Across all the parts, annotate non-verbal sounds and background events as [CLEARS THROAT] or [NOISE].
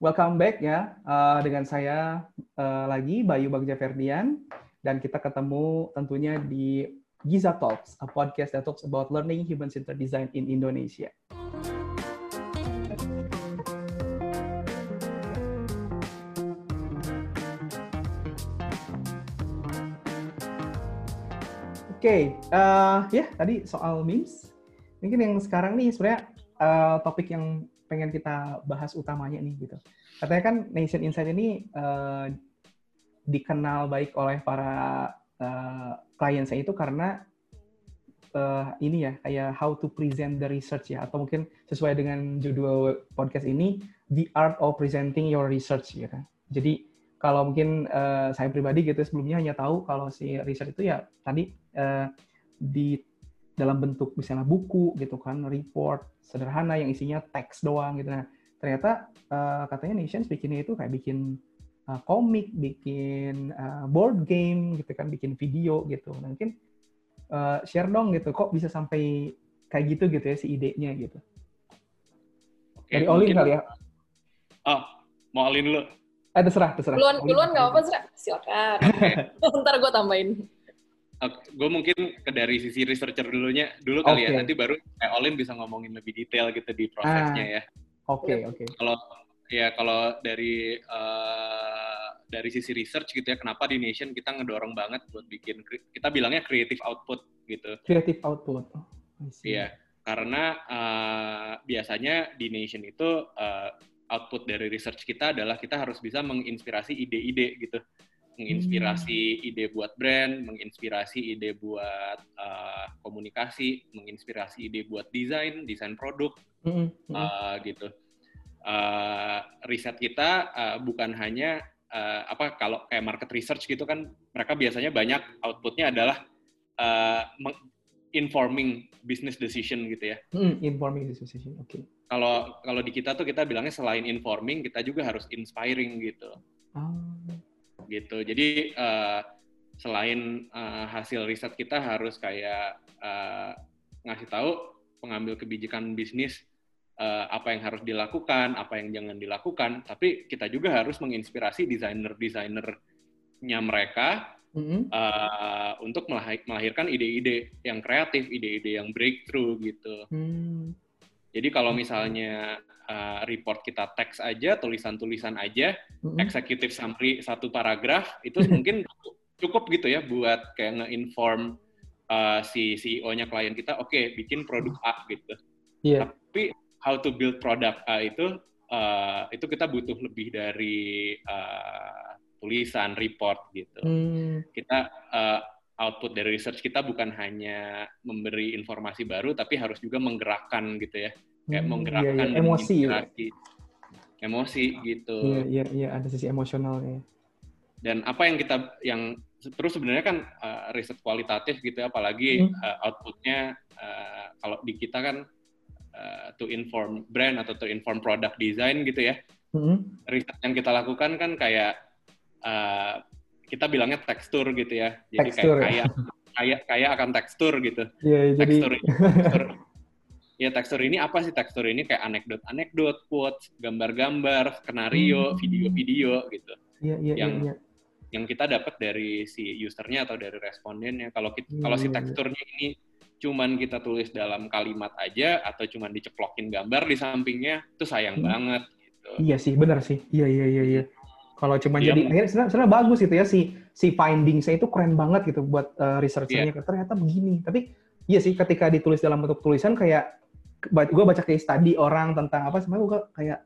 welcome back ya uh, dengan saya uh, lagi Bayu Bagja Ferdian dan kita ketemu tentunya di Giza Talks, a podcast that talks about learning human-centered design in Indonesia. Oke, okay, uh, ya yeah, tadi soal memes. Mungkin yang sekarang nih sebenarnya uh, topik yang pengen kita bahas utamanya nih gitu. Katanya kan Nation Insight ini uh, dikenal baik oleh para uh, klien saya itu karena uh, ini ya kayak how to present the research ya atau mungkin sesuai dengan judul podcast ini the art of presenting your research ya kan. Jadi kalau mungkin uh, saya pribadi gitu sebelumnya hanya tahu kalau si research itu ya tadi uh, di dalam bentuk misalnya buku gitu kan, report sederhana yang isinya teks doang gitu. Nah, ternyata uh, katanya Nations bikinnya itu kayak bikin uh, komik, bikin uh, board game gitu kan, bikin video gitu. Nah, mungkin uh, share dong gitu, kok bisa sampai kayak gitu gitu ya si idenya gitu. Oke, Dari Olin kali ya. Oh, mau Olin dulu. Eh, terserah, terserah. Duluan, duluan nggak apa-apa, Silakan. [LAUGHS] Ntar gue tambahin gue mungkin ke dari sisi researcher dulunya dulu kali okay. ya nanti baru kayak Olin bisa ngomongin lebih detail gitu di prosesnya ah. ya. Oke okay, oke. Okay. Kalau ya kalau dari uh, dari sisi research gitu ya kenapa di Nation kita ngedorong banget buat bikin kita bilangnya creative output gitu. Creative output. Oh, iya karena uh, biasanya di Nation itu uh, output dari research kita adalah kita harus bisa menginspirasi ide-ide gitu menginspirasi hmm. ide buat brand, menginspirasi ide buat uh, komunikasi, menginspirasi ide buat desain, desain produk, hmm. uh, gitu. Uh, riset kita uh, bukan hanya uh, apa kalau kayak market research gitu kan, mereka biasanya banyak outputnya adalah uh, informing business decision gitu ya. Hmm, informing business decision, oke. Okay. Kalau kalau di kita tuh kita bilangnya selain informing, kita juga harus inspiring gitu. Oh gitu. Jadi uh, selain uh, hasil riset kita harus kayak uh, ngasih tahu pengambil kebijakan bisnis uh, apa yang harus dilakukan, apa yang jangan dilakukan, tapi kita juga harus menginspirasi desainer-desainernya mereka mm-hmm. uh, untuk melahirkan ide-ide yang kreatif, ide-ide yang breakthrough gitu. Mm. Jadi kalau misalnya uh, report kita teks aja, tulisan-tulisan aja, mm-hmm. executive summary satu paragraf itu [LAUGHS] mungkin cukup gitu ya buat kayak nge-inform uh, si CEO-nya klien kita, oke okay, bikin produk A gitu. Yeah. Tapi how to build product A itu uh, itu kita butuh lebih dari uh, tulisan, report gitu. Mm. Kita uh, output dari research kita bukan hanya memberi informasi baru, tapi harus juga menggerakkan gitu ya, kayak hmm, menggerakkan iya, iya. emosi, ya. emosi gitu. Iya, iya, iya, ada sisi emosionalnya. Dan apa yang kita yang terus sebenarnya kan uh, riset kualitatif gitu, ya, apalagi hmm. uh, outputnya uh, kalau di kita kan uh, to inform brand atau to inform product design gitu ya. Hmm. Riset yang kita lakukan kan kayak uh, kita bilangnya tekstur gitu ya. Jadi tekstur, kayak ya. kayak kayak akan tekstur gitu. Iya, yeah, tekstur, jadi tekstur. [LAUGHS] ya tekstur ini apa sih tekstur ini kayak anekdot-anekdot, quotes, gambar-gambar, skenario, hmm. video-video gitu. Iya, iya, yang iya, iya. yang kita dapat dari si usernya atau dari respondennya. Kalau kita, yeah, kalau si iya, iya. teksturnya ini cuman kita tulis dalam kalimat aja atau cuman diceplokin gambar di sampingnya, itu sayang hmm. banget gitu. Iya sih, benar sih. Iya, iya, iya, iya. Kalau cuma ya, jadi akhirnya sebenarnya bagus gitu ya si si finding saya itu keren banget gitu buat uh, research-nya yeah. ternyata begini. Tapi iya sih ketika ditulis dalam bentuk tulisan kayak gue baca case study orang tentang apa sebenarnya gue kayak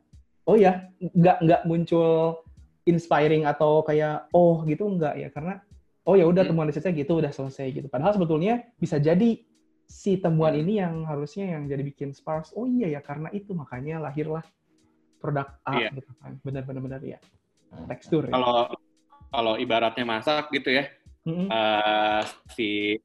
oh ya nggak nggak muncul inspiring atau kayak oh gitu nggak ya karena oh ya udah hmm. temuan risetnya gitu udah selesai gitu. Padahal sebetulnya bisa jadi si temuan hmm. ini yang harusnya yang jadi bikin sparks. Oh iya ya karena itu makanya lahirlah produk A yeah. gitu kan. Benar-benar ya tekstur. Ya? Kalau ya? kalau ibaratnya masak gitu ya, mm-hmm. uh, si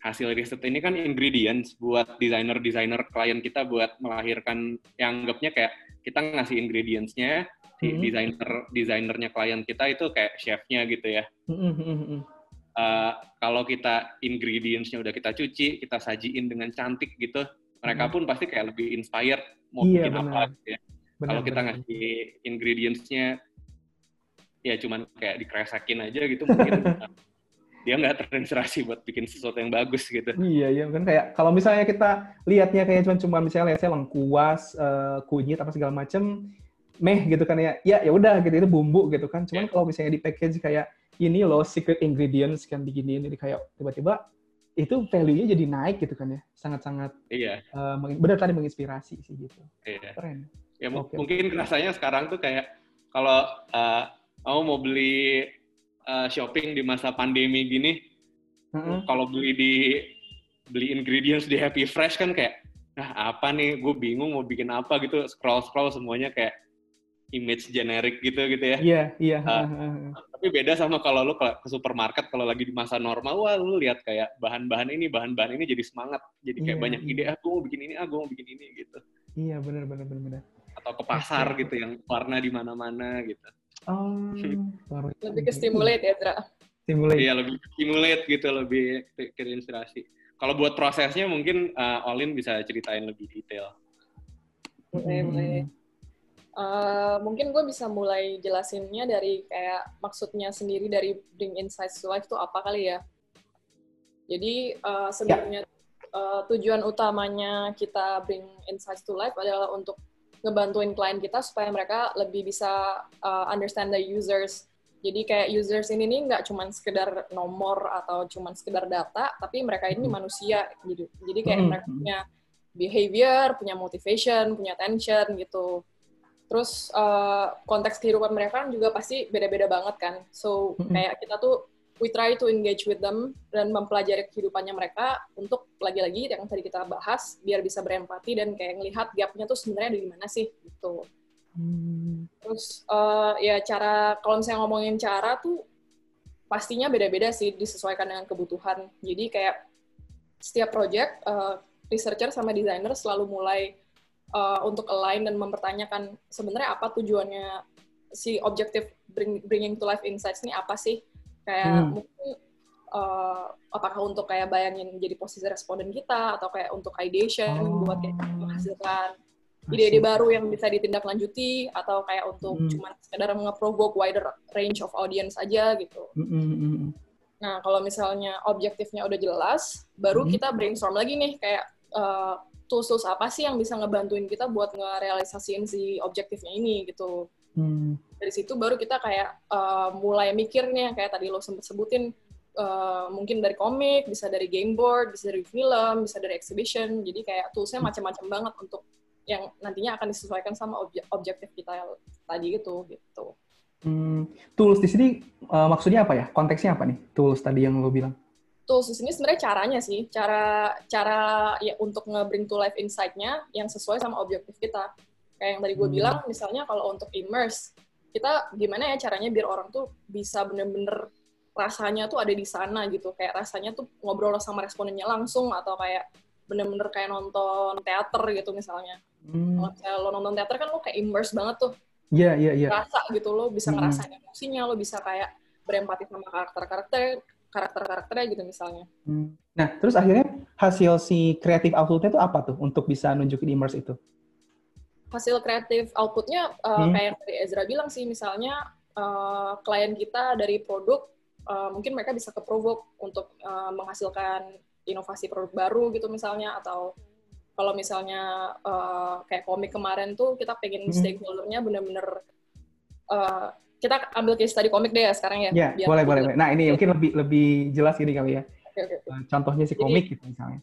hasil riset ini kan ingredients buat desainer-desainer klien kita buat melahirkan yang anggapnya kayak kita ngasih ingredientsnya si mm-hmm. desainer desainernya klien kita itu kayak chefnya gitu ya. Mm-hmm. Uh, kalau kita ingredientsnya udah kita cuci, kita sajiin dengan cantik gitu, mereka mm-hmm. pun pasti kayak lebih inspired mau iya, bikin benar. apa gitu ya Kalau kita ngasih ingredients-nya ya cuman kayak dikeresakin aja gitu mungkin [LAUGHS] dia nggak terinspirasi buat bikin sesuatu yang bagus gitu. Iya iya kan kayak kalau misalnya kita lihatnya kayak cuma cuma misalnya saya lengkuas, uh, kunyit apa segala macem, meh gitu kan ya. Ya ya udah gitu itu bumbu gitu kan. Cuman yeah. kalau misalnya di package kayak ini loh secret ingredients kan begini ini kayak tiba-tiba itu value-nya jadi naik gitu kan ya. Sangat-sangat iya. Uh, benar tadi menginspirasi sih gitu. Iya. Keren. Ya okay. mungkin rasanya sekarang tuh kayak kalau uh, mau mau beli uh, shopping di masa pandemi gini, mm-hmm. kalau beli di beli ingredients di Happy Fresh kan kayak, nah apa nih, gue bingung mau bikin apa gitu, scroll scroll semuanya kayak image generik gitu gitu ya. Iya iya. Uh, tapi beda sama kalau lu ke supermarket kalau lagi di masa normal, wah lu lihat kayak bahan-bahan ini, bahan-bahan ini jadi semangat, jadi kayak yeah, banyak yeah. ide, ah gue mau bikin ini, ah gue mau bikin ini gitu. Iya benar benar benar benar. Atau ke pasar okay. gitu yang warna di mana-mana gitu. Oh, lebih ke stimulate ya, Tra? Stimulate. Iya, lebih stimulate gitu, lebih ke inspirasi. Kalau buat prosesnya mungkin uh, Olin bisa ceritain lebih detail. Boleh, hmm. boleh. Uh, mungkin gue bisa mulai jelasinnya dari kayak maksudnya sendiri dari Bring Insights to Life itu apa kali ya. Jadi uh, sebenarnya ya. uh, tujuan utamanya kita Bring Insights to Life adalah untuk ngebantuin klien kita supaya mereka lebih bisa uh, understand the users. Jadi kayak users ini nih nggak cuma sekedar nomor atau cuma sekedar data, tapi mereka ini hmm. manusia gitu. Jadi kayak hmm. mereka punya behavior, punya motivation, punya attention gitu. Terus uh, konteks kehidupan mereka kan juga pasti beda-beda banget kan. So hmm. kayak kita tuh we try to engage with them dan mempelajari kehidupannya mereka untuk lagi-lagi yang tadi kita bahas biar bisa berempati dan kayak ngelihat gapnya tuh sebenarnya di mana sih gitu. Hmm. Terus uh, ya cara kalau misalnya ngomongin cara tuh pastinya beda-beda sih disesuaikan dengan kebutuhan. Jadi kayak setiap project uh, researcher sama designer selalu mulai uh, untuk align dan mempertanyakan sebenarnya apa tujuannya si objektif bring, bringing to life insights ini apa sih kayak hmm. mungkin uh, apakah untuk kayak bayangin jadi posisi responden kita atau kayak untuk ideation oh. buat kayak menghasilkan ide-ide baru yang bisa ditindaklanjuti atau kayak untuk hmm. cuma sekedar nge-provoke wider range of audience aja gitu. Hmm. hmm, hmm, hmm. Nah, kalau misalnya objektifnya udah jelas, baru hmm. kita brainstorm lagi nih kayak uh, tools-tools apa sih yang bisa ngebantuin kita buat ngerealisasiin si objektifnya ini gitu. Hmm. Dari situ baru kita kayak uh, mulai mikirnya kayak tadi lo sempet sebutin uh, mungkin dari komik, bisa dari game board, bisa dari film, bisa dari exhibition. Jadi kayak toolsnya macam-macam banget untuk yang nantinya akan disesuaikan sama objek objektif kita tadi itu gitu. Hmm, tools di sini uh, maksudnya apa ya? Konteksnya apa nih? Tools tadi yang lo bilang? Tools di sini sebenarnya caranya sih, cara cara ya untuk nge-bring to life insight-nya yang sesuai sama objektif kita. Kayak yang tadi gue hmm. bilang, misalnya kalau untuk immerse, kita gimana ya caranya biar orang tuh bisa bener-bener rasanya tuh ada di sana gitu. Kayak rasanya tuh ngobrol sama respondennya langsung atau kayak bener-bener kayak nonton teater gitu misalnya. Hmm. Kalau lo nonton teater kan lo kayak immerse banget tuh. Iya, yeah, iya, yeah, iya. Yeah. Rasa gitu, lo bisa hmm. ngerasain emosinya, lo bisa kayak berempati sama karakter-karakter, karakter-karakternya gitu misalnya. Hmm. Nah, terus akhirnya hasil si kreatif outputnya itu apa tuh untuk bisa nunjukin immerse itu? Hasil kreatif outputnya uh, hmm. kayak yang tadi Ezra bilang sih misalnya uh, klien kita dari produk uh, mungkin mereka bisa ke provoke untuk uh, menghasilkan inovasi produk baru gitu misalnya atau kalau misalnya uh, kayak komik kemarin tuh kita pengen hmm. stakeholdernya bener-bener uh, kita ambil case tadi komik deh ya sekarang ya. Ya, boleh, boleh, boleh. Nah, ini mungkin lebih lebih jelas gini kali ya. Okay, okay. Contohnya si komik Jadi, gitu misalnya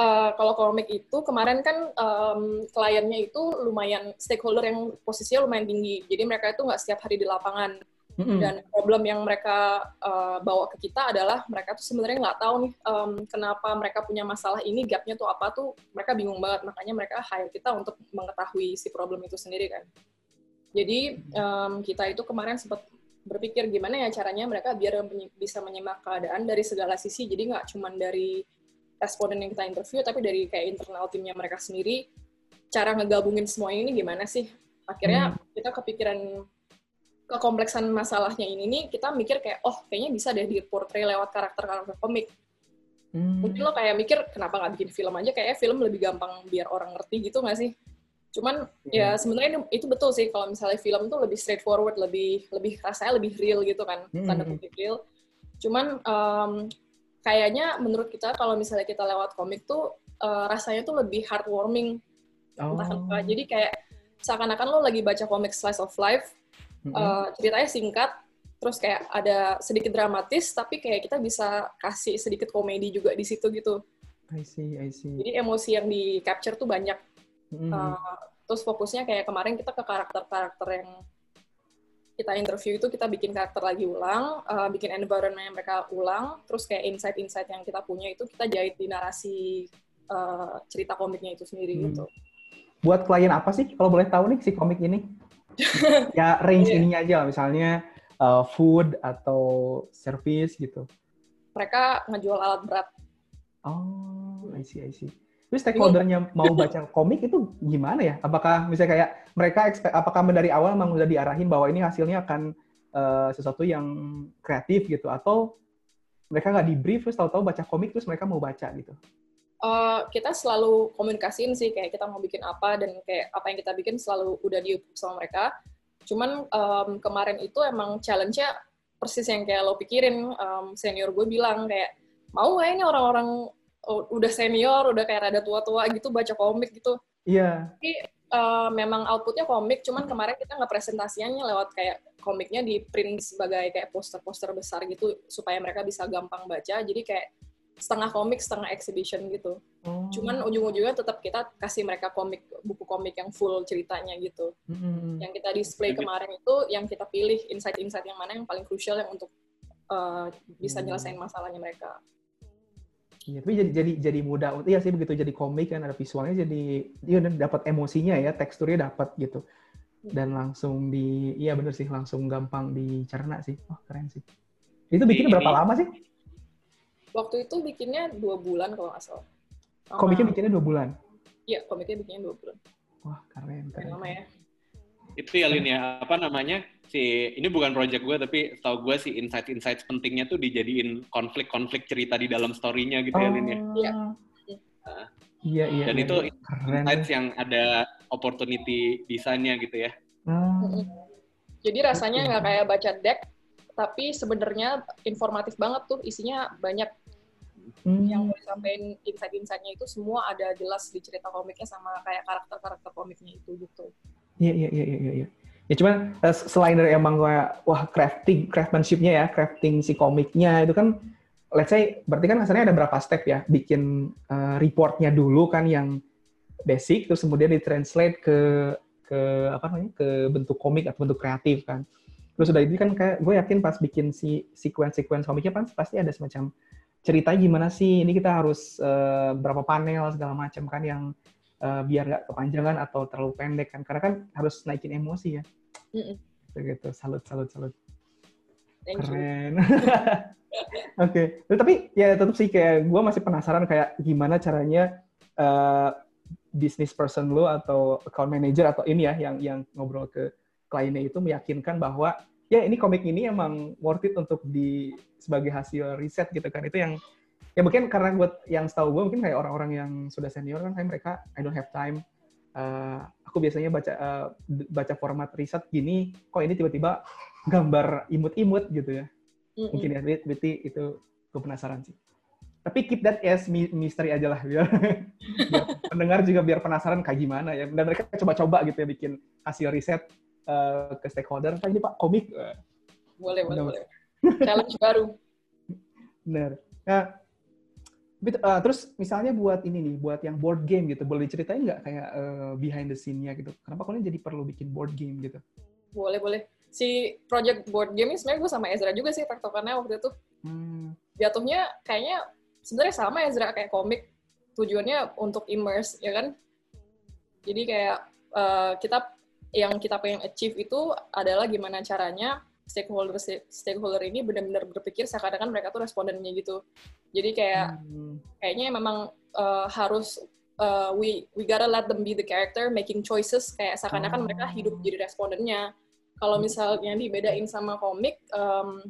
uh, kalau komik itu kemarin kan um, kliennya itu lumayan stakeholder yang posisinya lumayan tinggi, jadi mereka itu nggak setiap hari di lapangan. Mm-hmm. Dan problem yang mereka uh, bawa ke kita adalah mereka tuh sebenarnya nggak tahu nih um, kenapa mereka punya masalah ini, gapnya tuh apa tuh mereka bingung banget. Makanya mereka hire kita untuk mengetahui si problem itu sendiri kan. Jadi um, kita itu kemarin sempat berpikir gimana ya caranya mereka biar bisa menyimak keadaan dari segala sisi. Jadi nggak cuma dari responden yang kita interview, tapi dari kayak internal timnya mereka sendiri, cara ngegabungin semua ini gimana sih? Akhirnya hmm. kita kepikiran kekompleksan masalahnya ini nih, kita mikir kayak, oh kayaknya bisa deh di portray lewat karakter-karakter komik. Hmm. Mungkin lo kayak mikir, kenapa nggak bikin film aja? Kayaknya film lebih gampang biar orang ngerti gitu nggak sih? Cuman yeah. ya sebenarnya itu betul sih kalau misalnya film tuh lebih straightforward, lebih lebih rasanya lebih real gitu kan, hmm. tanda kutip real. Cuman um, kayaknya menurut kita kalau misalnya kita lewat komik tuh uh, rasanya tuh lebih heartwarming. Oh. Entah kenapa. Jadi kayak seakan-akan lo lagi baca komik slice of life, mm -hmm. uh, ceritanya singkat, terus kayak ada sedikit dramatis tapi kayak kita bisa kasih sedikit komedi juga di situ gitu. I see, I see. Jadi emosi yang di capture tuh banyak. Mm-hmm. Uh, terus fokusnya kayak kemarin kita ke karakter-karakter yang kita interview itu kita bikin karakter lagi ulang, uh, bikin environment yang mereka ulang, terus kayak insight-insight yang kita punya itu kita jahit di narasi uh, cerita komiknya itu sendiri hmm. gitu. Buat klien apa sih kalau boleh tahu nih si komik ini? [LAUGHS] ya range yeah. ininya aja misalnya uh, food atau service gitu? Mereka ngejual alat berat. Oh, I see, I see. Terus stakeholdernya mau baca komik itu gimana ya? Apakah misalnya kayak mereka expect, apakah dari awal memang udah diarahin bahwa ini hasilnya akan uh, sesuatu yang kreatif gitu? Atau mereka nggak di brief terus tahu-tahu baca komik terus mereka mau baca gitu? Uh, kita selalu komunikasiin sih kayak kita mau bikin apa dan kayak apa yang kita bikin selalu udah di sama mereka Cuman um, kemarin itu emang challenge-nya persis yang kayak lo pikirin. Um, senior gue bilang kayak, mau gak ini orang-orang udah senior, udah kayak rada tua-tua gitu, baca komik gitu. Iya. Yeah. Tapi uh, memang outputnya komik, cuman kemarin kita nggak presentasiannya lewat kayak komiknya di print sebagai kayak poster-poster besar gitu, supaya mereka bisa gampang baca. Jadi kayak setengah komik setengah exhibition gitu. Oh. Cuman ujung-ujungnya tetap kita kasih mereka komik buku komik yang full ceritanya gitu. Hmm. Yang kita display kemarin itu yang kita pilih insight-insight yang mana yang paling krusial yang untuk uh, bisa hmm. nyelesain masalahnya mereka. Iya, tapi jadi jadi jadi mudah. Iya sih begitu jadi komik kan ada visualnya jadi dia dapat emosinya ya, teksturnya dapat gitu. Dan langsung di iya bener sih langsung gampang dicerna sih. Wah, keren sih. Itu bikinnya berapa lama sih? waktu itu bikinnya dua bulan kalau nggak salah. Komiknya bikinnya dua bulan? Iya, komiknya bikinnya dua bulan. Wah, keren, keren. Lama ya. Itu ya, Lin ya, apa namanya, si, ini bukan project gue, tapi setahu gue sih insight-insight pentingnya tuh dijadiin konflik-konflik cerita di dalam story-nya gitu oh. ya, Lin ya. Iya. Nah, iya, iya. Dan iya, itu iya. insights yang ada opportunity desainnya gitu ya. Hmm. Jadi rasanya nggak kayak baca deck, tapi sebenarnya informatif banget tuh isinya banyak hmm. yang mau disampaikan insight-insightnya itu semua ada jelas di cerita komiknya sama kayak karakter-karakter komiknya itu gitu. Iya iya iya iya iya. Ya cuman eh, selain dari emang kayak wah crafting craftsmanshipnya ya crafting si komiknya itu kan let's say berarti kan kasarnya ada berapa step ya bikin uh, reportnya dulu kan yang basic terus kemudian ditranslate ke ke apa namanya ke bentuk komik atau bentuk kreatif kan. Terus udah itu kan kayak gue yakin pas bikin si sequence-sequence komiknya kan pasti ada semacam ceritanya gimana sih ini kita harus uh, berapa panel segala macam kan yang uh, biar nggak kepanjangan atau terlalu pendek kan karena kan harus naikin emosi ya. Mm -mm. Gitu, salut salut salut. Thank Keren. [LAUGHS] Oke, okay. tapi ya tetap sih kayak gue masih penasaran kayak gimana caranya uh, business person lo atau account manager atau ini ya yang yang ngobrol ke kliennya itu meyakinkan bahwa ya ini komik ini emang worth it untuk di sebagai hasil riset gitu kan itu yang ya mungkin karena buat yang setahu gue mungkin kayak orang-orang yang sudah senior kan kayak mereka I don't have time uh, aku biasanya baca uh, baca format riset gini kok ini tiba-tiba gambar imut-imut gitu ya mm-hmm. mungkin ya berarti itu gue penasaran sih tapi keep that as misteri aja lah biar, [LAUGHS] biar pendengar juga biar penasaran kayak gimana ya dan mereka coba-coba gitu ya bikin hasil riset uh, ke stakeholder, Pak ini Pak komik. Boleh, boleh, boleh. Challenge baru. Benar. Nah, uh, terus misalnya buat ini nih, buat yang board game gitu, boleh diceritain nggak kayak uh, behind the scene-nya gitu? Kenapa kalian jadi perlu bikin board game gitu? Boleh, boleh. Si project board game ini sebenarnya gue sama Ezra juga sih tektokannya waktu itu. Hmm. Jatuhnya kayaknya sebenarnya sama Ezra kayak komik. Tujuannya untuk immerse, ya kan? Jadi kayak uh, kita yang kita pengen achieve itu adalah gimana caranya stakeholder stakeholder ini benar-benar berpikir seakan-akan mereka tuh respondennya gitu. Jadi kayak hmm. kayaknya memang uh, harus uh, we we gotta let them be the character making choices kayak seakan-akan oh. mereka hidup jadi respondennya. Kalau misalnya dibedain sama komik, um,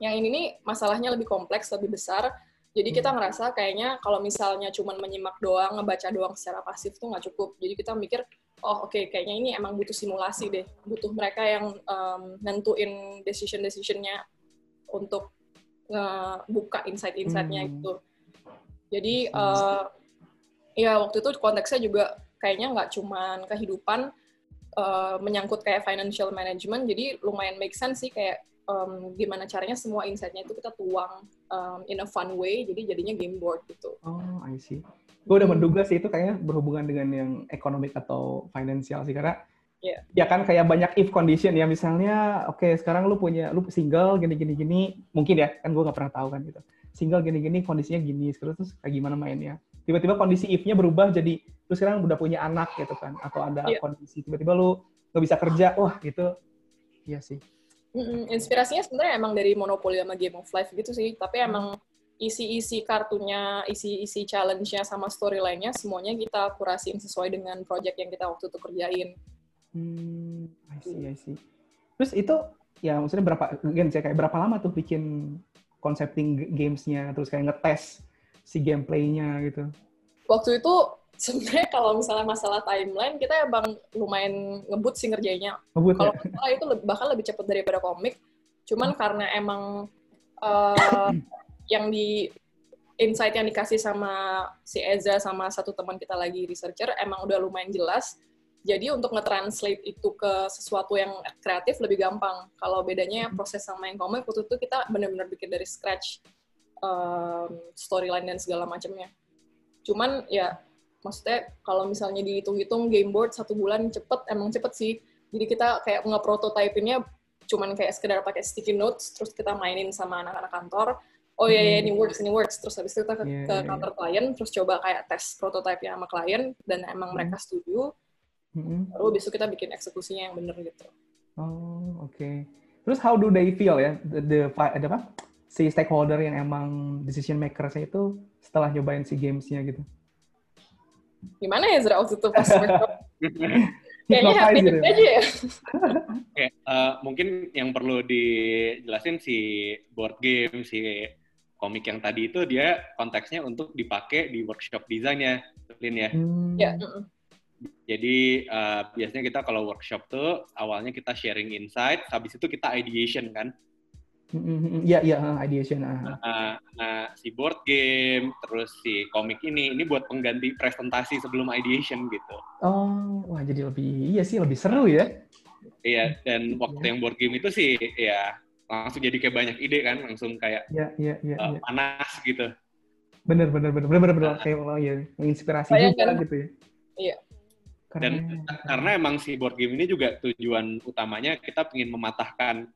yang ini nih masalahnya lebih kompleks, lebih besar. Jadi kita ngerasa kayaknya kalau misalnya cuma menyimak doang, ngebaca doang secara pasif tuh nggak cukup. Jadi kita mikir, oh oke, okay, kayaknya ini emang butuh simulasi deh. Butuh mereka yang um, nentuin decision-decisionnya untuk ngebuka insight-insightnya hmm. gitu. Jadi uh, ya waktu itu konteksnya juga kayaknya nggak cuma kehidupan, uh, menyangkut kayak financial management, jadi lumayan make sense sih kayak um, gimana caranya semua insight-nya itu kita tuang um, in a fun way, jadi jadinya game board gitu. Oh, I see. Gue udah menduga sih itu kayaknya berhubungan dengan yang ekonomik atau financial sih, karena yeah. ya kan kayak banyak if condition ya, misalnya oke okay, sekarang lu punya, lu single gini-gini-gini, mungkin ya, kan gue nggak pernah tahu kan gitu. Single gini-gini, kondisinya gini, terus terus kayak gimana mainnya. Tiba-tiba kondisi if-nya berubah jadi, lu sekarang udah punya anak gitu kan, atau ada yeah. kondisi, tiba-tiba lu nggak bisa kerja, wah gitu, iya sih Mm-mm, inspirasinya sebenarnya emang dari Monopoly sama Game of Life gitu sih, tapi hmm. emang isi-isi kartunya, isi-isi challenge-nya sama storyline-nya semuanya kita kurasiin sesuai dengan project yang kita waktu itu kerjain. Hmm, I see, I see. Terus itu ya maksudnya berapa sih kayak berapa lama tuh bikin concepting games-nya terus kayak ngetes si gameplay-nya gitu. Waktu itu sebenarnya kalau misalnya masalah timeline kita emang lumayan ngebut sih ngerjainnya. Ngebut kalau ya? itu bahkan lebih cepat daripada komik. Cuman hmm. karena emang uh, yang di insight yang dikasih sama si Eza sama satu teman kita lagi researcher emang udah lumayan jelas. Jadi untuk nge-translate itu ke sesuatu yang kreatif lebih gampang. Kalau bedanya hmm. proses sama yang komik, waktu itu kita benar-benar bikin dari scratch um, storyline dan segala macamnya. Cuman ya maksudnya kalau misalnya dihitung-hitung game board satu bulan cepet emang cepet sih jadi kita kayak nge-prototypingnya cuman kayak sekedar pakai sticky notes terus kita mainin sama anak-anak kantor oh iya, iya ini hmm. works ini works terus habis itu kita ke, yeah, ke iya, kantor yeah. klien terus coba kayak tes prototipe sama klien dan emang mm. mereka setuju mm. baru besok kita bikin eksekusinya yang bener gitu oh oke okay. terus how do they feel ya the, the ada apa si stakeholder yang emang decision maker saya itu setelah nyobain si gamesnya gitu gimana ya Zra waktu itu pas [LAUGHS] Kayaknya happy gitu ya. aja ya. Oke, uh, mungkin yang perlu dijelasin si board game, si komik yang tadi itu dia konteksnya untuk dipakai di workshop desainnya, Lin ya. Hmm. Ya. Jadi uh, biasanya kita kalau workshop tuh awalnya kita sharing insight, habis itu kita ideation kan. Iya, iya, ideation. Nah, nah, si board game, terus si komik ini, ini buat pengganti presentasi sebelum ideation gitu. Oh, wah jadi lebih, iya sih lebih seru ya. Iya, dan waktu yang board game itu sih, ya langsung jadi kayak banyak ide kan, langsung kayak ya, ya, ya, uh, ya. panas gitu. Bener, bener, bener, bener, bener, bener. Nah. kayak oh, ya, menginspirasi juga kan? gitu ya. Iya. Dan karena emang si board game ini juga tujuan utamanya kita ingin mematahkan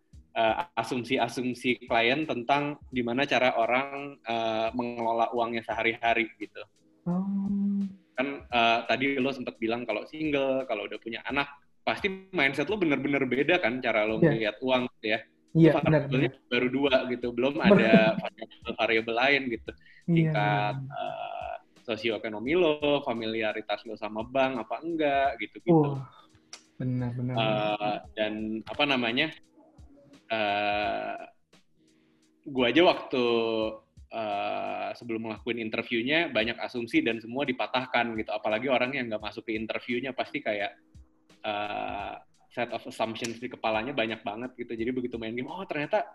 asumsi-asumsi uh, klien tentang gimana cara orang uh, mengelola uangnya sehari-hari gitu. Oh. Kan uh, tadi lo sempat bilang kalau single, kalau udah punya anak, pasti mindset lo bener-bener beda kan cara lo yeah. melihat uang gitu ya. Iya, yeah, benar. Baru dua gitu, belum ada variabel lain gitu. Iya, Tingkat yeah. uh, sosioekonomi lo, familiaritas lo sama bank apa enggak gitu-gitu. Oh, benar, benar. Uh, dan apa namanya? Uh, eh, gue aja waktu uh, sebelum ngelakuin interviewnya banyak asumsi dan semua dipatahkan gitu. Apalagi orang yang nggak masuk ke interviewnya pasti kayak uh, set of assumptions di kepalanya banyak banget gitu. Jadi begitu main game, oh ternyata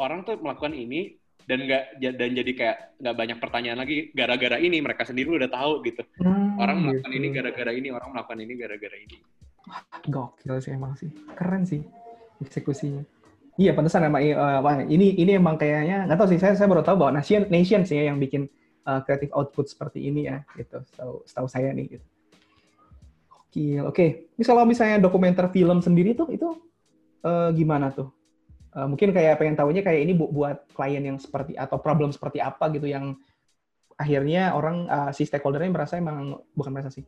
orang tuh melakukan ini dan nggak dan jadi kayak nggak banyak pertanyaan lagi gara-gara ini mereka sendiri udah tahu gitu. Hmm, orang melakukan gitu. ini gara-gara ini, orang melakukan ini gara-gara ini. Gokil sih emang sih, keren sih eksekusinya. Iya, pantesan emang uh, ini ini emang kayaknya nggak tahu sih saya saya baru tahu bahwa Nation Nation sih yang bikin uh, creative output seperti ini ya gitu. Setahu, setahu saya nih gitu. Oke, kalau misalnya dokumenter film sendiri tuh itu uh, gimana tuh? Uh, mungkin kayak pengen tahunya kayak ini bu buat klien yang seperti atau problem seperti apa gitu yang akhirnya orang uh, si stakeholdernya merasa emang bukan merasa sih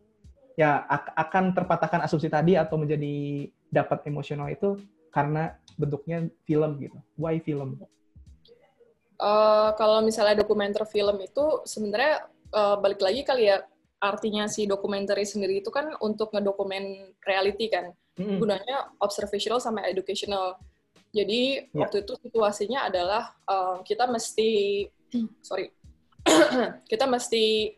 ya akan terpatahkan asumsi tadi atau menjadi dapat emosional itu karena bentuknya film gitu. Why film? Uh, kalau misalnya dokumenter film itu sebenarnya uh, balik lagi kali ya artinya si dokumenter sendiri itu kan untuk ngedokumen reality kan. Mm-hmm. Gunanya observational sama educational. Jadi yeah. waktu itu situasinya adalah uh, kita mesti sorry [CLEARS THROAT] kita mesti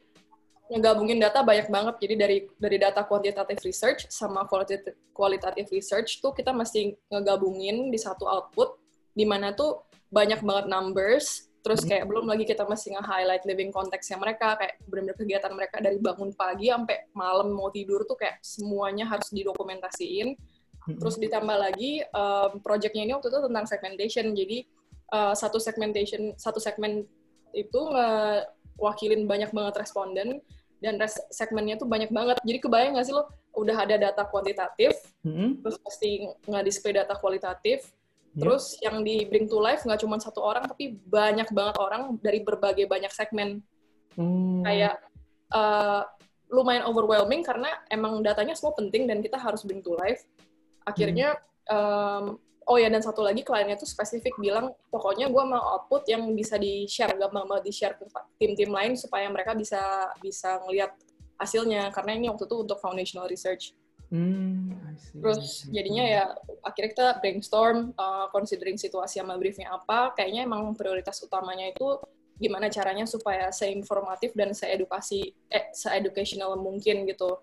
ngegabungin data banyak banget. Jadi dari dari data quantitative research sama qualitative, qualitative research tuh kita mesti ngegabungin di satu output di mana tuh banyak banget numbers. Terus hmm. kayak belum lagi kita mesti nge-highlight living konteksnya mereka, kayak benar-benar kegiatan mereka dari bangun pagi sampai malam mau tidur tuh kayak semuanya harus didokumentasiin. Hmm. Terus ditambah lagi um, projectnya ini waktu itu tentang segmentation. Jadi uh, satu segmentation, satu segmen itu ngewakilin banyak banget responden dan segmennya tuh banyak banget. Jadi kebayang nggak sih lo udah ada data kuantitatif, mm-hmm. terus pasti nggak display data kualitatif, yeah. terus yang di bring to life nggak cuma satu orang tapi banyak banget orang dari berbagai banyak segmen. Mm. Kayak uh, lumayan overwhelming karena emang datanya semua penting dan kita harus bring to life. Akhirnya mm. um, oh ya dan satu lagi kliennya tuh spesifik bilang pokoknya gue mau output yang bisa di share gak mau di share ke tim-tim lain supaya mereka bisa bisa ngelihat hasilnya. Karena ini waktu itu untuk foundational research. Hmm, terus jadinya ya akhirnya kita brainstorm uh, considering situasi sama briefnya apa. Kayaknya emang prioritas utamanya itu gimana caranya supaya seinformatif dan seedukasi eh seeducational mungkin gitu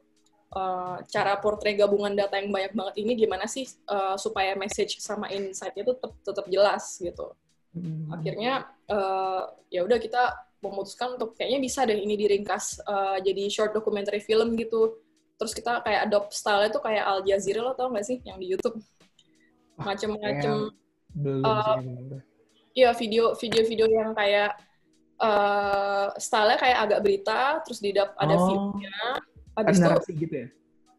uh, cara portray gabungan data yang banyak banget ini gimana sih uh, supaya message sama insight-nya itu tetap, tetap jelas gitu. Hmm. Akhirnya uh, ya udah kita memutuskan untuk kayaknya bisa deh ini diringkas uh, jadi short documentary film gitu. Terus kita kayak adopt style itu kayak Al Jazeera lo tau gak sih yang di YouTube? Macem-macem. Uh, Iya video video-video yang kayak uh, style-nya kayak agak berita, terus di ada oh. view-nya, Habis ada narasi gitu ya?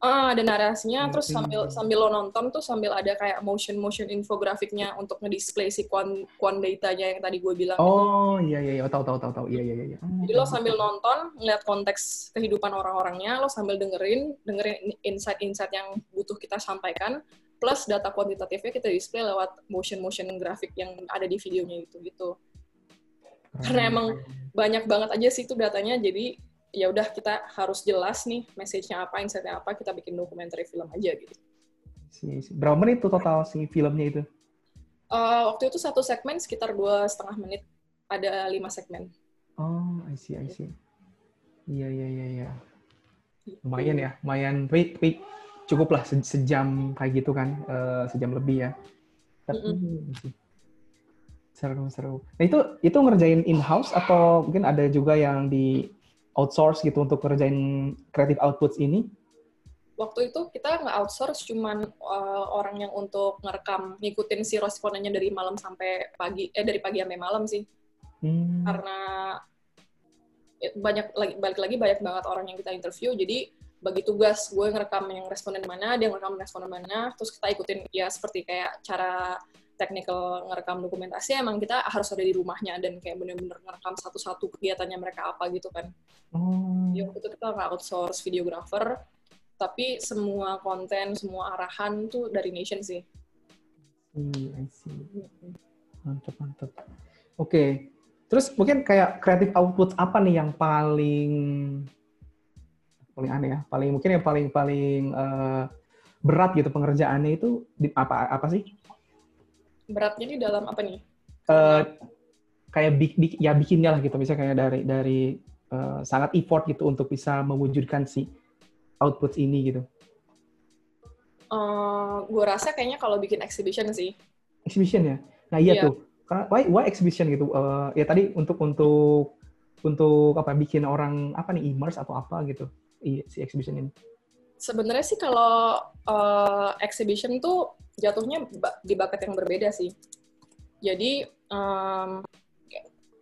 Ah, ada narasinya, narasi. terus sambil sambil lo nonton tuh sambil ada kayak motion motion infografiknya untuk ngedisplay si quan quan datanya yang tadi gue bilang. Oh iya iya iya, tahu tahu tahu tahu, iya iya iya. Jadi lo sambil nonton ngeliat konteks kehidupan orang-orangnya, lo sambil dengerin dengerin insight-insight yang butuh kita sampaikan, plus data kuantitatifnya kita display lewat motion motion grafik yang ada di videonya itu gitu. Karena emang banyak banget aja sih itu datanya, jadi ya udah kita harus jelas nih message-nya apa, insight-nya apa, kita bikin dokumenter film aja gitu. Berapa menit tuh total si filmnya itu? Uh, waktu itu satu segmen sekitar dua setengah menit, ada lima segmen. Oh, I see, I see. Iya, iya, iya, iya. Lumayan ya, lumayan. Tapi, tapi cukup lah sejam kayak gitu kan, uh, sejam lebih ya. Tapi, mm -mm. Seru, seru. Nah itu itu ngerjain in-house atau mungkin ada juga yang di outsource gitu untuk kerjain creative outputs ini? Waktu itu kita nggak outsource, cuman uh, orang yang untuk ngerekam, ngikutin si respondennya dari malam sampai pagi, eh dari pagi sampai malam sih. Hmm. Karena ya, banyak lagi balik lagi banyak banget orang yang kita interview, jadi bagi tugas gue ngerekam yang responden mana, dia ngerekam responden mana, terus kita ikutin ya seperti kayak cara technical ngerekam dokumentasi emang kita harus ada di rumahnya dan kayak bener-bener ngerekam satu-satu kegiatannya mereka apa gitu kan. Hmm. Ya waktu itu kita nggak outsource videographer, tapi semua konten, semua arahan tuh dari Nation sih. Hmm, I see. Mantap, mantap. Oke, okay. terus mungkin kayak creative output apa nih yang paling paling aneh ya, paling mungkin yang paling paling uh, berat gitu pengerjaannya itu di, apa apa sih? Beratnya di dalam apa nih? Uh, kayak bik, bik, ya bikinnya lah gitu, misalnya kayak dari dari uh, sangat effort gitu untuk bisa mewujudkan si output ini gitu. Uh, eh, gue rasa kayaknya kalau bikin exhibition sih. Exhibition ya. Nah iya yeah. tuh. Karena why, why exhibition gitu? Uh, ya tadi untuk untuk untuk apa bikin orang apa nih immerse atau apa gitu si exhibition ini. Sebenarnya sih kalau uh, exhibition tuh jatuhnya di bakat yang berbeda sih. Jadi um,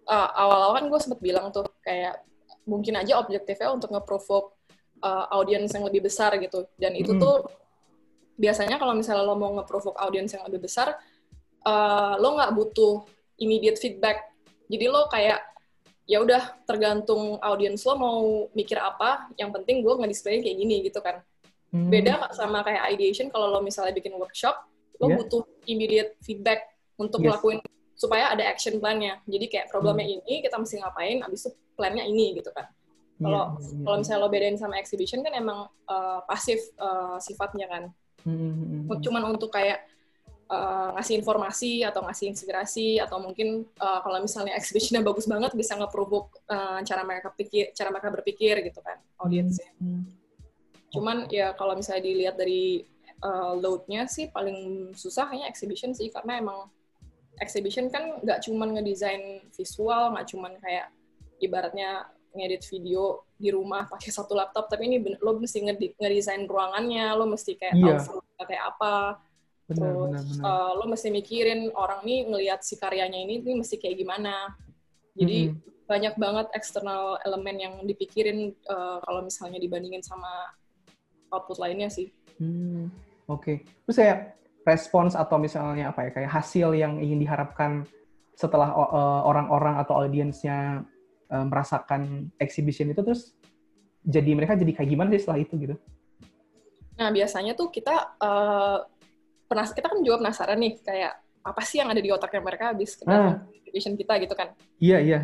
uh, awal-awal kan gue sempat bilang tuh kayak mungkin aja objektifnya untuk nge-provoke uh, audiens yang lebih besar gitu. Dan itu hmm. tuh biasanya kalau misalnya lo mau nge-provoke audiens yang lebih besar, uh, lo nggak butuh immediate feedback. Jadi lo kayak ya udah tergantung audiens lo mau mikir apa, yang penting gue nge-display kayak gini gitu kan. Hmm. Beda sama kayak ideation kalau lo misalnya bikin workshop, lo yeah. butuh immediate feedback untuk yes. ngelakuin supaya ada action plan-nya. Jadi kayak problemnya hmm. ini kita mesti ngapain, abis itu plan-nya ini gitu kan. Kalau yeah, yeah, kalau misalnya lo bedain sama exhibition kan emang uh, pasif uh, sifatnya kan. Hmm, hmm, hmm. Cuman untuk kayak uh, ngasih informasi atau ngasih inspirasi atau mungkin uh, kalau misalnya exhibitionnya bagus banget bisa nge-provoke uh, cara mereka pikir cara mereka berpikir gitu kan audiensnya. Hmm. Cuman ya kalau misalnya dilihat dari uh, load-nya sih paling susah hanya exhibition sih karena emang exhibition kan nggak cuman ngedesain visual nggak cuman kayak ibaratnya ngedit video di rumah pakai [LAUGHS] satu laptop tapi ini lo mesti ngedesain ruangannya lo mesti kayak iya. tahu kayak apa benar, terus benar, benar. Uh, lo mesti mikirin orang nih ngelihat si karyanya ini ini mesti kayak gimana jadi mm-hmm. banyak banget eksternal elemen yang dipikirin uh, kalau misalnya dibandingin sama output lainnya sih hmm, oke okay. terus saya respons atau misalnya apa ya kayak hasil yang ingin diharapkan setelah uh, orang-orang atau audiensnya uh, merasakan exhibition itu terus jadi mereka jadi kayak gimana sih setelah itu gitu? Nah biasanya tuh kita uh, penas kita kan juga penasaran nih kayak apa sih yang ada di otaknya mereka habis ah. exhibition kita gitu kan? Iya iya.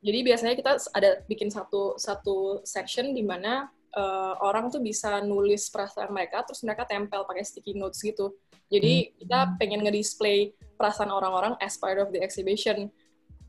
Jadi biasanya kita ada bikin satu satu section di mana uh, orang tuh bisa nulis perasaan mereka terus mereka tempel pakai sticky notes gitu. Jadi hmm. kita pengen ngedisplay perasaan orang-orang as part of the exhibition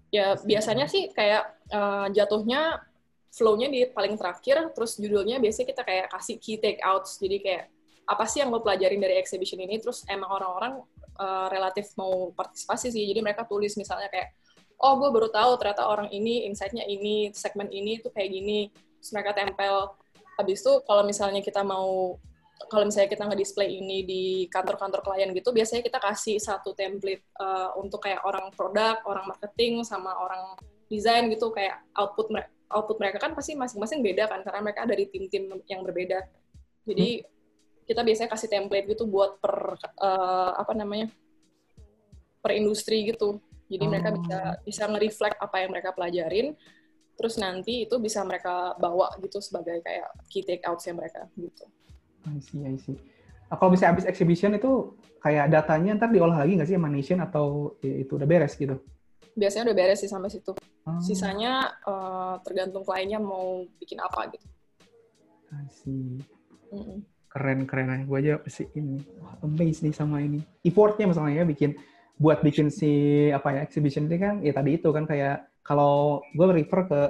ya biasanya sih kayak uh, jatuhnya flow-nya di paling terakhir, terus judulnya biasanya kita kayak kasih key take outs, jadi kayak apa sih yang lo pelajarin dari exhibition ini, terus emang orang-orang uh, relatif mau partisipasi sih, jadi mereka tulis misalnya kayak, oh gue baru tahu ternyata orang ini, insight-nya ini, segmen ini tuh kayak gini, terus mereka tempel. Habis itu kalau misalnya kita mau kalau misalnya kita nge-display ini di kantor-kantor klien gitu, biasanya kita kasih satu template uh, untuk kayak orang produk, orang marketing, sama orang desain gitu, kayak output mereka output mereka kan pasti masing-masing beda kan, karena mereka dari tim-tim yang berbeda. Jadi hmm. kita biasanya kasih template gitu buat per uh, apa namanya per industri gitu. Jadi oh. mereka bisa bisa nge-reflect apa yang mereka pelajarin, terus nanti itu bisa mereka bawa gitu sebagai kayak key take outs yang mereka gitu. I see, I see. Nah, kalau bisa habis exhibition itu kayak datanya ntar diolah lagi nggak sih sama Nation atau ya, itu udah beres gitu? Biasanya udah beres sih sampai situ. Hmm. Sisanya uh, tergantung kliennya mau bikin apa gitu. I see. Mm -mm. Keren keren aja. Gue aja sih ini Wah, amazed nih sama ini. Effortnya misalnya bikin buat bikin si apa ya exhibition ini kan ya tadi itu kan kayak kalau gue refer ke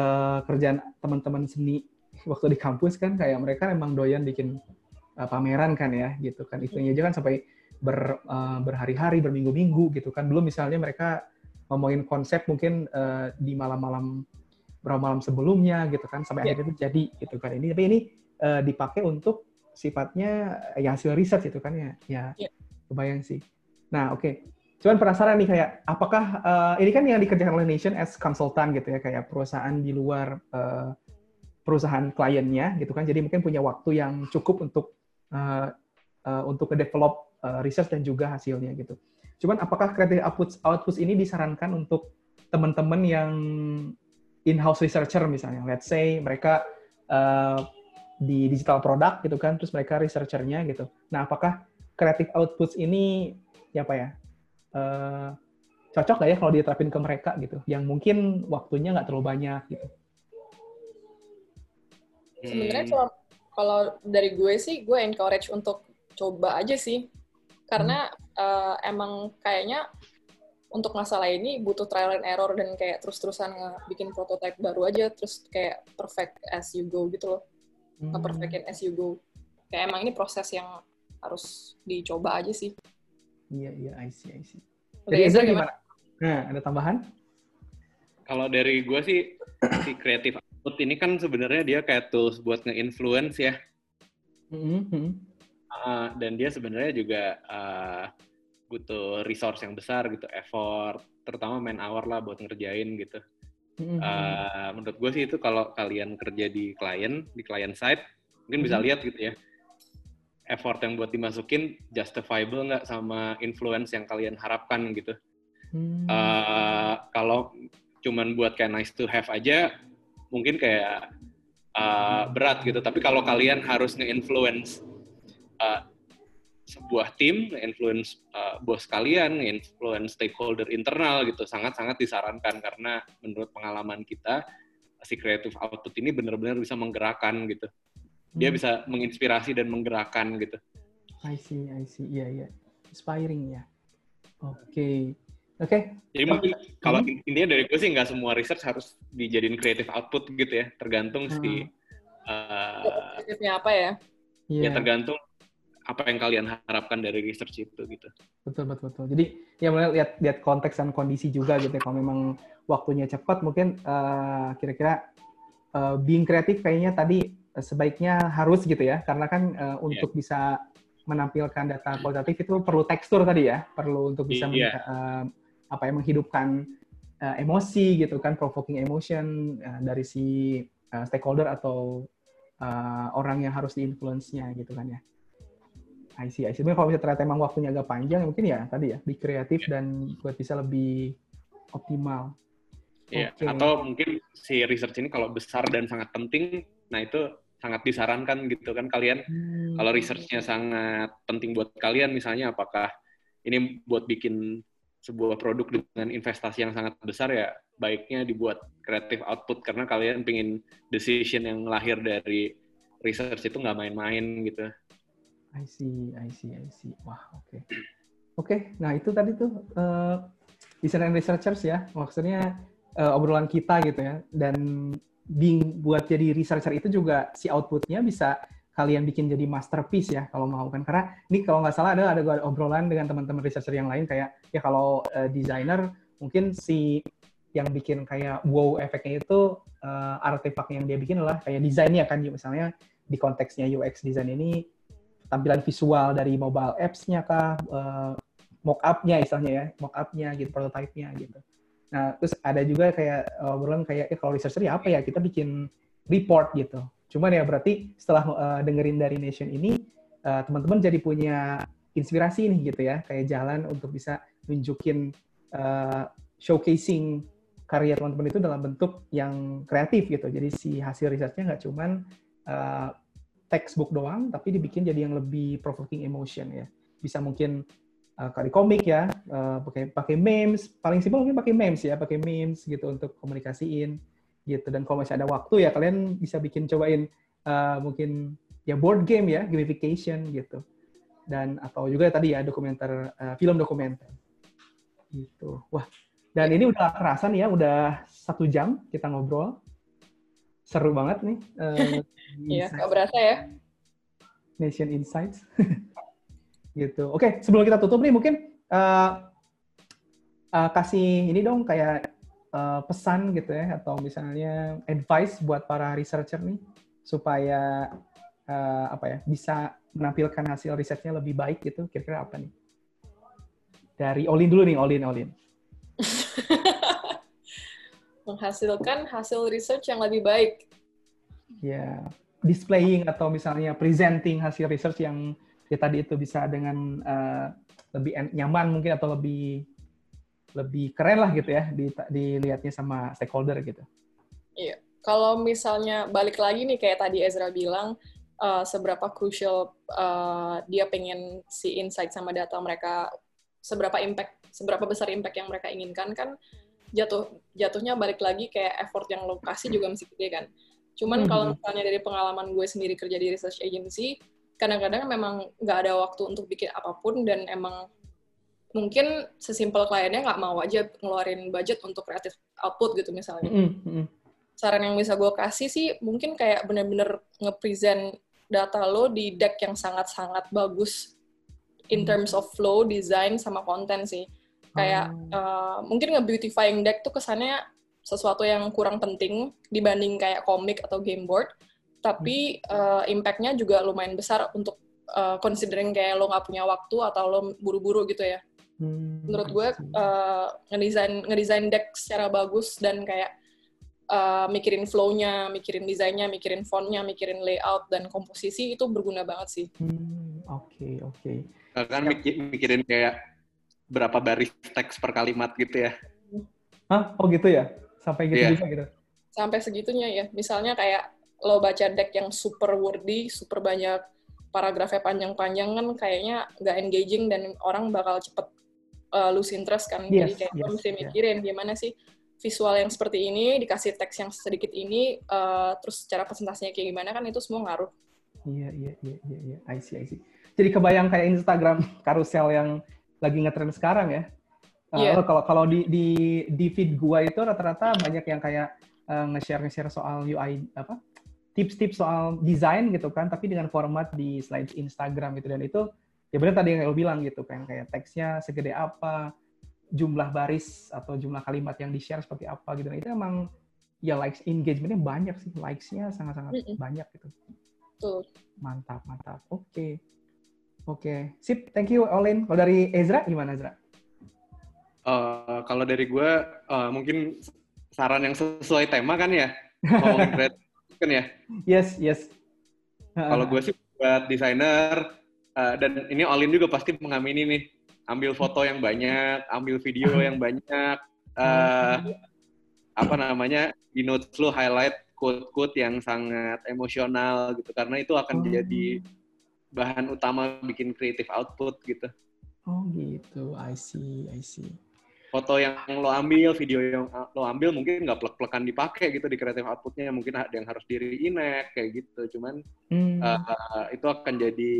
uh, kerjaan teman-teman seni waktu di kampus kan kayak mereka emang doyan bikin uh, pameran kan ya gitu kan itunya aja kan sampai ber, uh, berhari-hari berminggu-minggu gitu kan belum misalnya mereka ngomongin konsep mungkin uh, di malam-malam berapa malam sebelumnya gitu kan sampai yeah. akhirnya itu jadi gitu kan ini tapi ini uh, dipakai untuk sifatnya ya hasil riset gitu kan ya ya yeah. kebayang sih nah oke okay. Cuman penasaran nih kayak apakah uh, ini kan yang dikerjakan oleh Nation as konsultan gitu ya kayak perusahaan di luar uh, perusahaan kliennya gitu kan. Jadi mungkin punya waktu yang cukup untuk uh, uh, untuk develop uh, research dan juga hasilnya gitu. Cuman apakah creative outputs outputs ini disarankan untuk teman-teman yang in-house researcher misalnya, let's say mereka uh, di digital product gitu kan, terus mereka researchernya gitu. Nah, apakah creative outputs ini ya apa ya uh, cocok nggak ya kalau diterapin ke mereka gitu, yang mungkin waktunya nggak terlalu banyak gitu? Sebenarnya hmm. kalau kalau dari gue sih gue encourage untuk coba aja sih. Karena hmm. uh, emang kayaknya untuk masalah ini butuh trial and error dan kayak terus-terusan bikin prototype baru aja terus kayak perfect as you go gitu loh. Hmm. Nge-perfectin as you go. Kayak emang ini proses yang harus dicoba aja sih. Iya, iya, I see, I see. Dari Ezra gimana? Nah, ada tambahan? Kalau dari gue sih, si kreatif Output ini kan sebenarnya dia kayak tools buat nge-influence ya. Mm-hmm. Uh, dan dia sebenarnya juga uh, butuh resource yang besar gitu, effort, terutama main hour lah buat ngerjain gitu. Mm-hmm. Uh, menurut gue sih itu kalau kalian kerja di klien, di client side, mungkin bisa mm-hmm. lihat gitu ya, effort yang buat dimasukin justifiable nggak sama influence yang kalian harapkan gitu. Hmm. Uh, kalau cuman buat kayak nice to have aja, mungkin kayak uh, berat gitu. Tapi kalau kalian harus nge-influence uh, sebuah tim, nge-influence uh, bos kalian, nge-influence stakeholder internal gitu, sangat-sangat disarankan karena menurut pengalaman kita si creative output ini benar-benar bisa menggerakkan gitu. Dia hmm. bisa menginspirasi dan menggerakkan gitu. I see, I see. Iya, yeah, iya. Yeah. inspiring ya. Oke. Okay. Oke. Okay. Jadi mungkin kalau hmm. intinya dari gue sih nggak semua research harus dijadiin creative output gitu ya, tergantung hmm. si uh, apa ya? Yeah. Ya tergantung apa yang kalian harapkan dari research itu gitu. Betul betul betul. Jadi ya mulai lihat lihat konteks dan kondisi juga gitu. Ya. Kalau memang waktunya cepat, mungkin uh, kira-kira uh, being kreatif kayaknya tadi sebaiknya harus gitu ya, karena kan uh, untuk yeah. bisa menampilkan data kualitatif itu perlu tekstur tadi ya, perlu untuk bisa yeah. uh, apa yang menghidupkan uh, emosi gitu kan, provoking emotion uh, dari si uh, stakeholder atau uh, orang yang harus diinfluence-nya gitu kan ya. I see, I see. Tapi kalau misalnya ternyata emang waktunya agak panjang, mungkin ya tadi ya, di kreatif yeah. dan buat bisa lebih optimal. Iya, okay. atau mungkin si research ini kalau besar dan sangat penting, nah itu sangat disarankan gitu kan kalian hmm. kalau researchnya sangat penting buat kalian misalnya apakah ini buat bikin sebuah produk dengan investasi yang sangat besar ya baiknya dibuat creative output karena kalian pengen decision yang lahir dari research itu nggak main-main gitu. I see, I see, I see. Wah, oke. Okay. Oke, okay, nah itu tadi tuh uh, design and researchers ya, maksudnya uh, obrolan kita gitu ya. Dan being buat jadi researcher itu juga si outputnya bisa kalian bikin jadi masterpiece ya kalau mau kan. Karena ini kalau nggak salah ada ada obrolan dengan teman-teman researcher yang lain kayak ya kalau uh, desainer mungkin si yang bikin kayak wow efeknya itu uh, artefak yang dia bikin adalah kayak desainnya kan. Misalnya di konteksnya UX design ini tampilan visual dari mobile apps-nya kah uh, mock up-nya istilahnya ya mock up-nya gitu prototype-nya gitu nah terus ada juga kayak obrolan kayak eh, kalau researcher ya apa ya kita bikin report gitu Cuman ya berarti setelah uh, dengerin dari Nation ini, uh, teman-teman jadi punya inspirasi nih gitu ya, kayak jalan untuk bisa nunjukin uh, showcasing karya teman-teman itu dalam bentuk yang kreatif gitu. Jadi si hasil risetnya nggak cuman uh, textbook doang, tapi dibikin jadi yang lebih provoking emotion ya. Bisa mungkin uh, kali komik ya, uh, pakai pakai memes, paling simpel mungkin pakai memes ya, pakai memes gitu untuk komunikasiin gitu. Dan kalau masih ada waktu ya kalian bisa bikin cobain uh, mungkin ya board game ya gamification gitu. Dan atau juga tadi ya dokumenter uh, film dokumenter. Gitu. Wah dan ini udah kerasan ya udah satu jam kita ngobrol. Seru banget nih uh, [LAUGHS] iya nggak berasa ya. Nation Insights [LAUGHS] gitu. Oke sebelum kita tutup nih mungkin uh, uh, kasih ini dong kayak uh, pesan gitu ya atau misalnya advice buat para researcher nih supaya uh, apa ya bisa menampilkan hasil risetnya lebih baik gitu. Kira-kira apa nih? Dari Olin dulu nih Olin Olin. [LAUGHS] Menghasilkan hasil research yang lebih baik. Ya displaying atau misalnya presenting hasil research yang ya tadi itu bisa dengan uh, lebih nyaman mungkin atau lebih lebih keren lah gitu ya di, dilihatnya sama stakeholder gitu. Iya. Kalau misalnya balik lagi nih kayak tadi Ezra bilang uh, seberapa crucial uh, dia pengen si insight sama data mereka seberapa impact seberapa besar impact yang mereka inginkan kan jatuh jatuhnya balik lagi kayak effort yang lokasi juga mesti gede kan. Cuman mm-hmm. kalau misalnya dari pengalaman gue sendiri kerja di research agency, kadang-kadang memang nggak ada waktu untuk bikin apa pun dan emang mungkin sesimpel kliennya nggak mau aja ngeluarin budget untuk kreatif output gitu misalnya. Mm -hmm. Saran yang bisa gue kasih sih mungkin kayak bener-bener nge-present data lo di deck yang sangat-sangat bagus in terms of flow, design, sama konten sih. Kayak uh, mungkin nge-beautifying deck tuh kesannya sesuatu yang kurang penting dibanding kayak komik atau game board, tapi uh, impact-nya juga lumayan besar untuk uh, considering kayak lo nggak punya waktu atau lo buru-buru gitu ya. Hmm, Menurut gue uh, ngedesain ngedesain deck secara bagus dan kayak uh, mikirin flow-nya, mikirin desainnya, mikirin font-nya, mikirin layout dan komposisi itu berguna banget sih. Oke hmm, oke. Okay, okay. Kan mikirin kayak berapa baris teks per kalimat gitu ya? Hah? Oh gitu ya? Sampai gitu yeah. juga gitu? Sampai segitunya ya. Misalnya kayak lo baca deck yang super wordy, super banyak paragrafnya panjang-panjang kan kayaknya nggak engaging dan orang bakal cepet uh, lose interest kan. Yes, Jadi kayak yes, mesti mikirin yeah. gimana sih visual yang seperti ini dikasih teks yang sedikit ini uh, terus cara presentasinya kayak gimana kan itu semua ngaruh. Iya iya iya iya iya. I see I see. jadi kebayang kayak Instagram [LAUGHS] karusel yang lagi ngetren sekarang ya. Yeah. Uh, kalau kalau di di di feed gua itu rata-rata banyak yang kayak uh, nge-share nge-share soal UI apa tips-tips soal desain gitu kan, tapi dengan format di slide Instagram gitu dan itu ya benar tadi yang lo bilang gitu kan kayak teksnya segede apa, jumlah baris atau jumlah kalimat yang di-share seperti apa gitu. Dan itu emang ya likes engagementnya banyak sih, likes-nya sangat-sangat mm -mm. banyak gitu. Tuh. Mantap, mantap. Oke. Okay. Oke, okay. sip. Thank you, Olin. Kalau dari Ezra, gimana, Ezra? Uh, kalau dari gue, uh, mungkin saran yang sesuai tema kan ya? Ngomongin [LAUGHS] kan ya? Yes, yes. Kalau gue sih buat desainer, uh, dan ini Olin juga pasti mengamini nih, ambil foto yang banyak, ambil video [LAUGHS] yang banyak, uh, apa namanya, di notes lu highlight quote-quote yang sangat emosional gitu, karena itu akan oh. jadi bahan utama bikin creative output gitu. Oh gitu, I see, I see. Foto yang lo ambil, video yang lo ambil mungkin nggak plek-plekan dipakai gitu di creative outputnya, mungkin ada yang harus diri inek kayak gitu. Cuman hmm. uh, itu akan jadi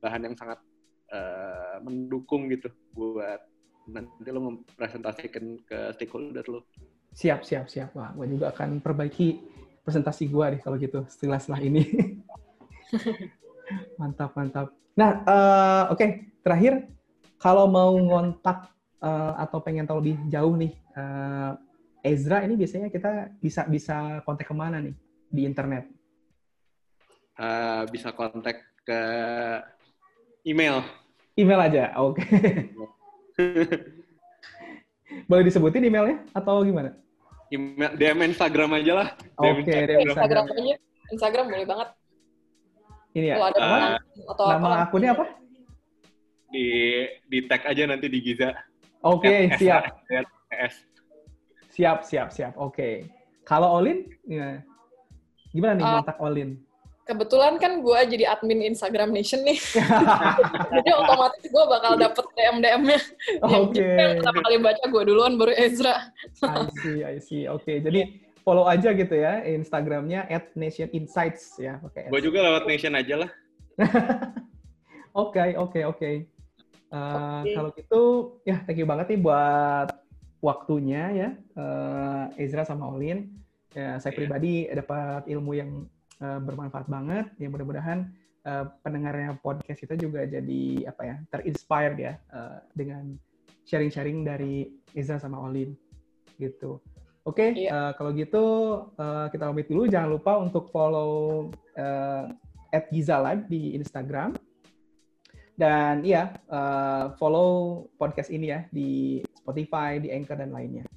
bahan yang sangat uh, mendukung gitu buat nanti lo mempresentasikan ke stakeholder lo. Siap, siap, siap. Wah, gue juga akan perbaiki presentasi gue deh kalau gitu setelah-setelah ini. [LAUGHS] mantap, mantap. Nah, uh, oke, okay. terakhir kalau mau ngontak uh, atau pengen tahu lebih jauh nih, uh, Ezra ini biasanya kita bisa bisa kontak ke mana nih di internet? Uh, bisa kontak ke email. Email aja, oke. Okay. [LAUGHS] Boleh disebutin emailnya atau gimana? Email, DM Instagram aja lah. Oke, okay, DM Instagram. Instagram aja. Instagram boleh banget. Ini ya. ada uh, atau nama apa? akunnya apa? Di di tag aja nanti di Giza. Oke, okay, siap. Siap, siap, siap. Oke. Okay. Kalau Olin, ya. gimana nih uh, kontak Olin? Kebetulan kan gue jadi admin Instagram Nation nih. [LAUGHS] jadi otomatis gue bakal dapet DM-DM-nya. Oke. Okay. Pertama kali baca gue duluan, baru Ezra. I see, I see. Oke, okay. jadi follow aja gitu ya Instagramnya at Nation Insights ya. Oke. Gue juga lewat Nation aja lah. [LAUGHS] Oke, oke, oke. Uh, kalau gitu, ya thank you banget nih buat waktunya ya, uh, Ezra sama Olin. Ya, saya yeah. pribadi dapat ilmu yang uh, bermanfaat banget. Ya mudah-mudahan uh, pendengarnya podcast kita juga jadi apa ya terinspired ya uh, dengan sharing-sharing dari Ezra sama Olin gitu. Oke, okay, iya. uh, kalau gitu uh, kita pamit dulu. Jangan lupa untuk follow uh, at Giza Live di Instagram. Dan iya, uh, follow podcast ini ya di Spotify, di Anchor, dan lainnya.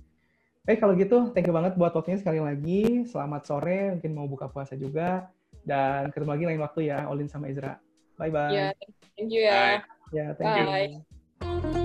Oke, kalau gitu, thank you banget buat waktunya sekali lagi. Selamat sore, mungkin mau buka puasa juga. Dan ketemu lagi lain waktu ya, Olin sama Ezra. Bye-bye. Ya, yeah, thank you ya. Ya, yeah, thank Bye. you.